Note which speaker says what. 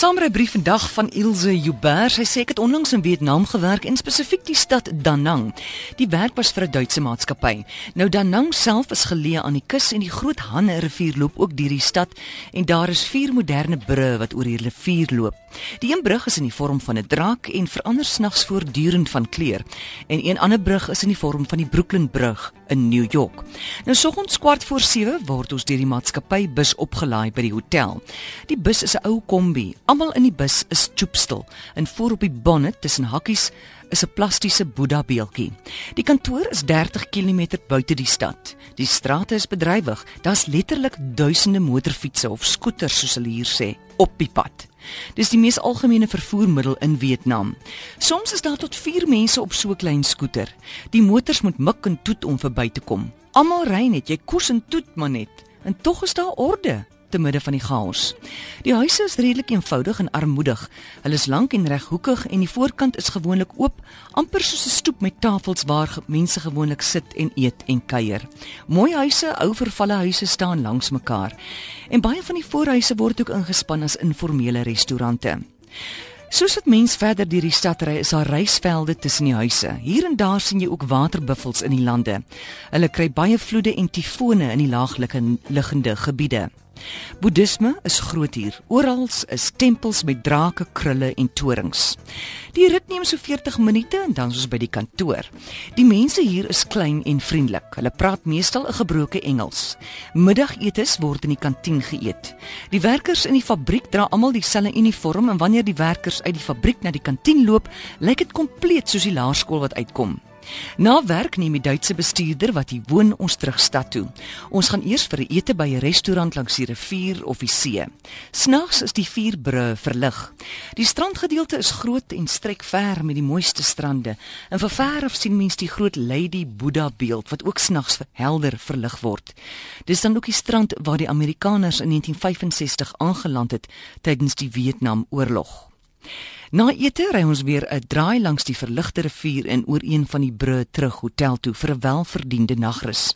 Speaker 1: Saamry brief vandag van Ilse Joubert. Sy sê ek het onlangs in Vietnam gewerk en spesifiek die stad Da Nang. Die werk was vir 'n Duitse maatskappy. Nou Da Nang self is geleë aan die kus en die Groot Han rivier loop ook deur die stad en daar is vier moderne brûe wat oor die rivier loop. Die een brug is in die vorm van 'n draak en verander snags voortdurend van kleur en een ander brug is in die vorm van die Brooklyn brug in New York. Nou soggens kwart voor 7 word ons deur die maatskappy bus opgelaai by die hotel. Die bus is 'n ou kombi Almal in die bus is stoepstil en voor op die bonnet tussen hakkies is 'n plastiese Boeddha beeldjie. Die kantoor is 30 km buite die stad. Die strate is bedrywig. Daar's letterlik duisende motorfietsse of skooters soos hulle hier sê op die pad. Dis die mees algemene vervoermiddel in Vietnam. Soms is daar tot 4 mense op so 'n klein skooter. Die motors moet mik en toet om verby te kom. Almal ry net, jy koers en toet maar net. En tog is daar orde te midde van die chaos. Die huise is redelik eenvoudig en armoedig. Hulle is lank en reghoekig en die voorkant is gewoonlik oop, amper soos 'n stoep met tafels waar mense gewoonlik sit en eet en kuier. Mooi huise, ou vervalle huise staan langs mekaar. En baie van die voorhuise word ook ingespan as informele restaurante. Soos dit mens verder deur die stad ry, is daar reisvelde tussen die huise. Hier en daar sien jy ook waterbuffels in die lande. Hulle kry baie vloede en tifone in die laagliggende gebiede. Boeddhisme is groot hier. Oral is tempels met drake, krulle en torings. Die rit neem so 40 minute en dan is ons by die kantoor. Die mense hier is klein en vriendelik. Hulle praat meestal 'n gebroke Engels. Middagetes word in die kantien geëet. Die werkers in die fabriek dra almal dieselfde uniform en wanneer die werkers uit die fabriek na die kantien loop, lyk dit kompleet soos die laerskool wat uitkom. Na werk neem die Duitse bestuurder wat hier woon ons terug stad toe. Ons gaan eers vir 'n ete by 'n restaurant langs die rivier of die see. Snags is die vier brûe verlig. Die strandgedeelte is groot en strek ver met die mooiste strande. En van ver af sien mens die groot Lady Buddha beeld wat ook snags helder verlig word. Dis dan ook die strand waar die Amerikaners in 1965 aangeland het tydens die Vietnamoorlog. Na ete ry ons weer 'n draai langs die verligte rivier en oor een van die brûe terug hotel toe vir 'n welverdiende nagrus.